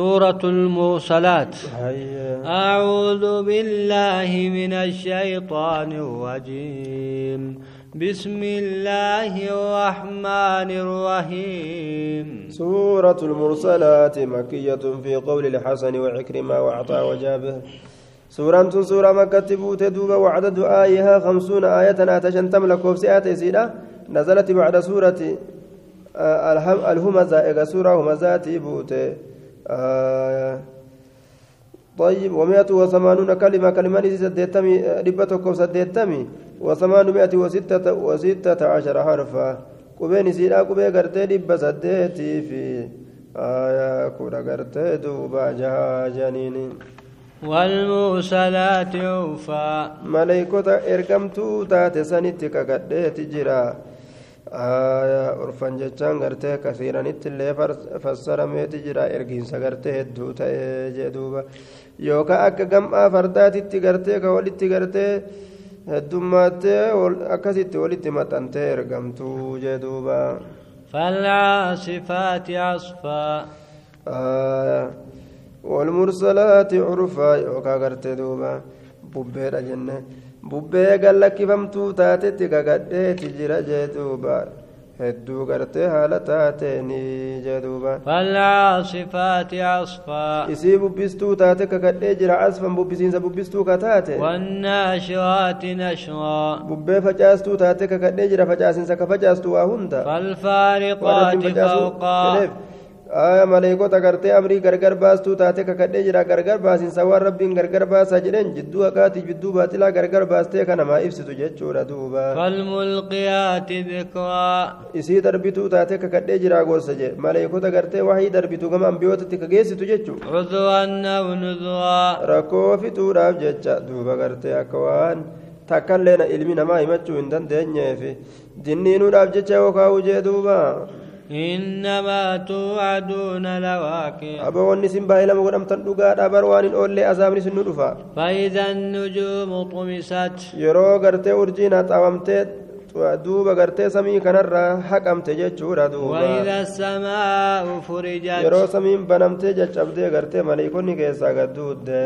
سورة المرسلات. أعوذ بالله من الشيطان الرجيم. بسم الله الرحمن الرحيم. سورة المرسلات مكية في قول الحسن وعكرمة وعطاء وجابر سورة سورة مكة تبوت وعدد آيها خمسون آية آتشن تملك وفسئات سيدة. نزلت بعد سورة آه، الهمزة إذا سورة همزات بوته طيب ومائة وثمانون كلمة كلمة سديتمي ربتكم سديتمي وثمانمائة وستة وستة عشر حرفا قبين سيرا قبين قرتي رب سديتي في آية كورا قرتي دوبا جها جنين والمرسلات عرفا ملائكة إرقمتو تاتي سنتك قديت جرا urfan jechaan gartee kasiiranitti illee fassarameeti jira. Ergiinsa gartee hedduu ta'ee jedhuuba yookaan akka gam'aa fardaatitti gartee ka walitti gartee heddummattee akkasitti walitti maxxantee ergamtuu jedhuuba. فالعاصفات عصفا آه والمرسلات عرفا يوكا غرتي دوبا بوبيرا جنة bubbee gallakkifamtuu taatetti gagadheeti jira jeeduuba hedduu gartee haala taateeni jeeduuba falcaasifaati asfaa isii bubbistuu taate kakadhee jira asfan bubbisiinsa bubbistuu ka taate wannaashiraati nashraa bubbee facaastuu taate kakadhee jira facaasinsa ka facaastu waa hunda falfaariqaati fawqaa maleekota gartee amrii gargar baastuu taate kakadhee jira. Gargar baasinsa waan rabbiin gargar baasaa jedheen jidduu haqaati jidduu baaxilaa gargar baastee kanamaa ibsitu jechuudha duuba. Falmulqiyaati isii darbituu taate kakadhee jira gorsa je maleekota gartee wahii darbitu gama ambiyootatti ka geessitu jechuu cudwan aw nudraa rakkoo fituudhaaf jecha duuba gartee akka waan takkallee ilmi namaa himachuu hin dandeenyeef dinniinuudhaaf jecha yoo kaa'u jee duuba إنما توعدون لواقع. أبوان سنبا إلى مقدم تندقى دابر وان أولي أزامني سنودفا فإذا النجوم طمست. يرو قرتي أرجينا تاومتي duuba gartee samii kanarraa haqamte jechuudha duuba yeroo samiin banamtee caccabdee gartee maleekonni keessaa gadduudde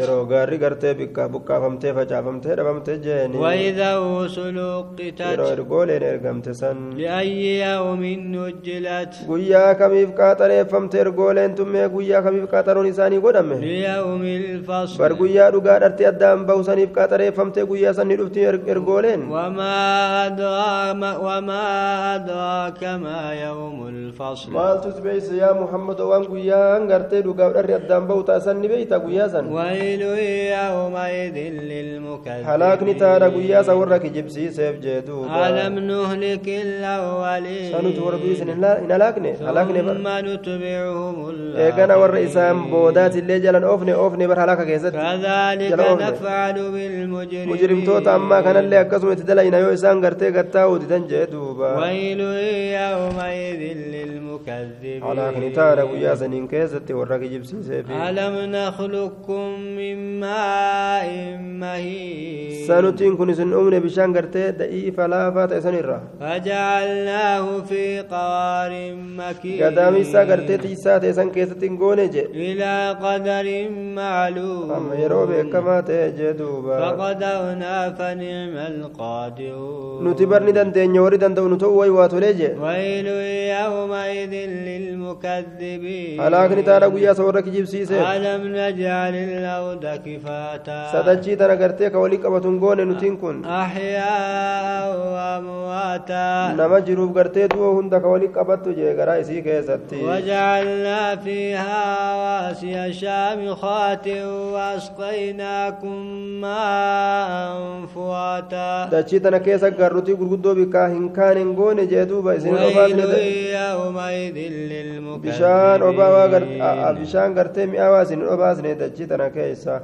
yeroo gaarri gartee buqqaafamtee facaafamtee dhabamte jeeni yeroo ergooleen ergamte san guyyaa kamiif qaaxareeffamte ergooleen tummee guyyaa kamiif qaaxaroon isaanii godhame bar guyyaa dhugaa dharte addaan bahu saniif qaaxareeffamte guyyaa san ni dhufti إرغولين. وما أدراك ما وما أدراك ما يوم الفصل. قال تسبيس يا محمد وان غيا انغرتي دو غاو دري أدام بو تاسن بيتا غيا سن. ويل يوم عيد للمكذب هلاك نتا دا غيا سورك جبسي سيف جيدو علم نهلك الأولين. سن تور بيسن لا انلاكني هلاكني بر. ما نتبعهم الله اي بودات اللي جلن اوفني أوفني بر هلاك كيزت كذلك نفعل بالمجرمين. مجرم توت أما kanallee akkasuma itti dalayna yoo isaan gartee gattaa'u didan jee duuba ويل يومئذ للمكذبين halaakni taadha guyyaa saniin keessatti warra kijibsiiseef ألم نخلقكم من ماء مهين sanutiin kun isin uumne bishaan gartee da'iifa laafaa ta'e sanirra فجعلناه في قرار مكين gadaamisaa gartee tiisaa ta'e san keessatti hin goone je إلى قدر معلوم amma yeroo beekamaa ta'e jee duuba فقدرنا فنعم القادرون warri danda'u nu ta'u wayi waa tolee je ويل يومئذ للمكذبين taadha guyyaa isa warra kijibsiiseef ألم نجعل الأرض كفاتا qabatu hin goone nutiin kun أحياء وأمواتا gartee du'oo hunda ka walii qabattu jee garaa isii keessatti وجعلنا فيها رواسي شامخات وأسقيناكم ماء فواتا garrutii gurguddoo bikkaa hin kaan hin goone jee duuba isin ويل يومئذ للمكذبين bishaan gartee mi'aawaa isin obaasne dachii tana keessa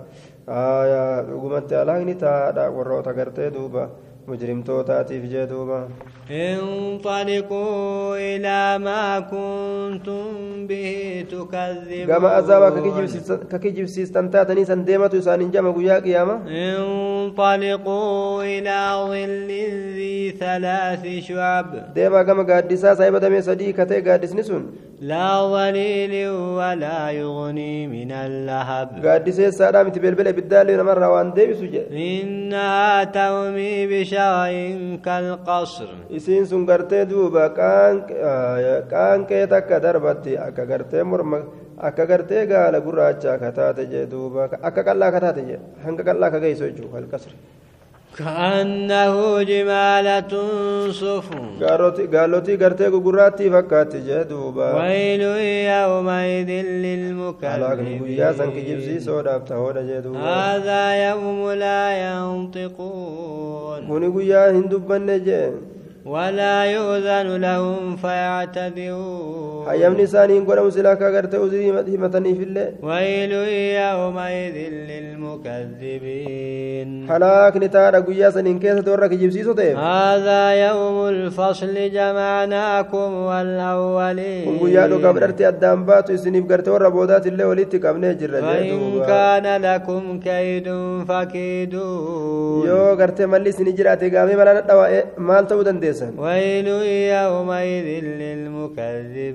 aayaa dhugumatti alaakni taadha warroota gartee duuba jee duuba انطلقوا إلى ما كنتم به تكذبون. كما أزابا ككجب سيستان تاتني سن ديمة سان جمع قيا قيامة انطلقوا إلى ظل ذي ثلاث شعب. ديما كما قادسا سايبة دمي صديق كتي قادس نسون. لا ظليل ولا يغني من اللهب. قادسة سادة متبلبل بالدال مرة وان ديبس إنها ترمي بشرع كالقصر isiin sun gartee duuba qaanqee takka darbatti akka gartee morma akka gartee gaala gurraacha ka taate jee duuba akka qal'aa ka taate jee hanga qal'aa ka geessu jechuudha halkasri. كأنه جمالة صفر قالوتي قرتي قراتي فكاتي جدوبا ويل يومئذ للمكذبين. هذا يوم لا ينطقون. ولا يؤذن لهم فيعتذرون. حيامني سانين قولوا سلاكا قرت أزري همتني في الله ويل يومئذ للمكذبين. حلاك نتارا قويا سنين كيسة دورك جبسي سوتيف هذا يوم الفصل جمعناكم والأولين. قويا لو قبرتي الدام باتو سنين قرت ورا بودات الله وليتي قبني جرى وإن كان لكم كيد فكيدون. يو قرت ملي سنين جراتي قامي مالا مال تو دندي geessan ويل يومئذ للمكذبين.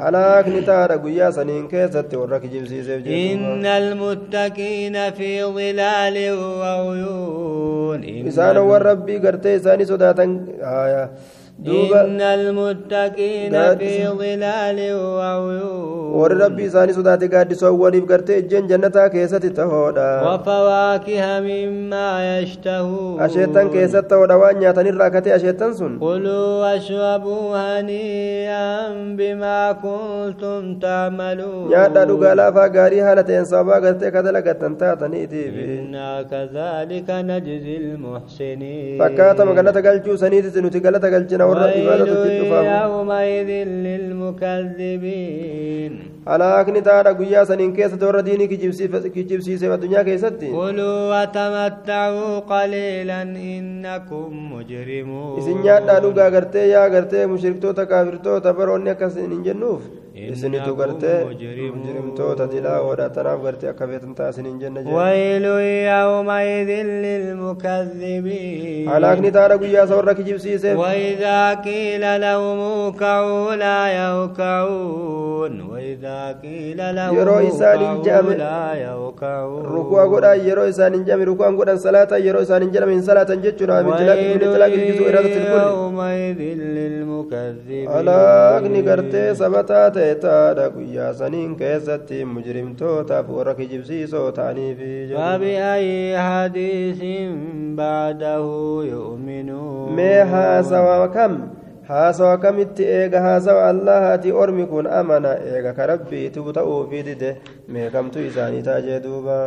هلاك نتارا قيا سنين كيست ورك جبسيسيف إن المتقين في ظلال وعيون. إسان والربي قرتي ساني صداتا. آية. إن المتقين في ظلال وعيون warri rabbii isaanii sodaate gaaddisoowwaniif gartee ejjeen jannataa keessatti tahoodha وفواكه مما يشتهون asheettan keessatti tahoodha waan nyaatanirraa katee asheettan sun كلوا واشربوا هنيئا بما كنتم تعملون dhugaa laafaa gaarii haala ta'een sababaa gartee ka dalagattan taataniitiif إنا كذلك نجزي المحسنين fakkaatama galata galchuu saniitis nuti galata galchina يومئذ للمكذبين halaakni taadha guyyaa saniin keessatti warra diinii kijibsiiseef addunyaa keessatti كلوا وتمتعوا قليلا إنكم مجرمون isin nyaadhaa dhugaa gartee yaa gartee mushriktoota kaafirtoota baroonni akkas hin jennuuf isinitu gartee mujrimtoota dilaawoodha tanaaf gartee akka feetan ta'a isin hin jenna halaakni taadha guyyaa isa warra kijibsiiseef وإذا قيل لهم اركعوا لا يركعون وإذا قيل لهم jaame- لا rukuu godhaa yeroo isaan hin jame rukuun godhan salaata yeroo isaan hin jedhame hin salaatan jechuudha min ويل talaaqi ilbisuu iraadatti ilkulli يومئذ للمكذبين halaakni gartee sabataa ta'e taadha guyyaa saniin keessatti mujrimtootaaf warra kijibsiisoo ta'aniifi فبأي حديث بعده يؤمنون mee haasawa kam haasawa kamitti eega haasawa allahaati ormi kun amana eega ka rabbiitu ta'uufi dide mee kamtu isaanii ta'a jee duuba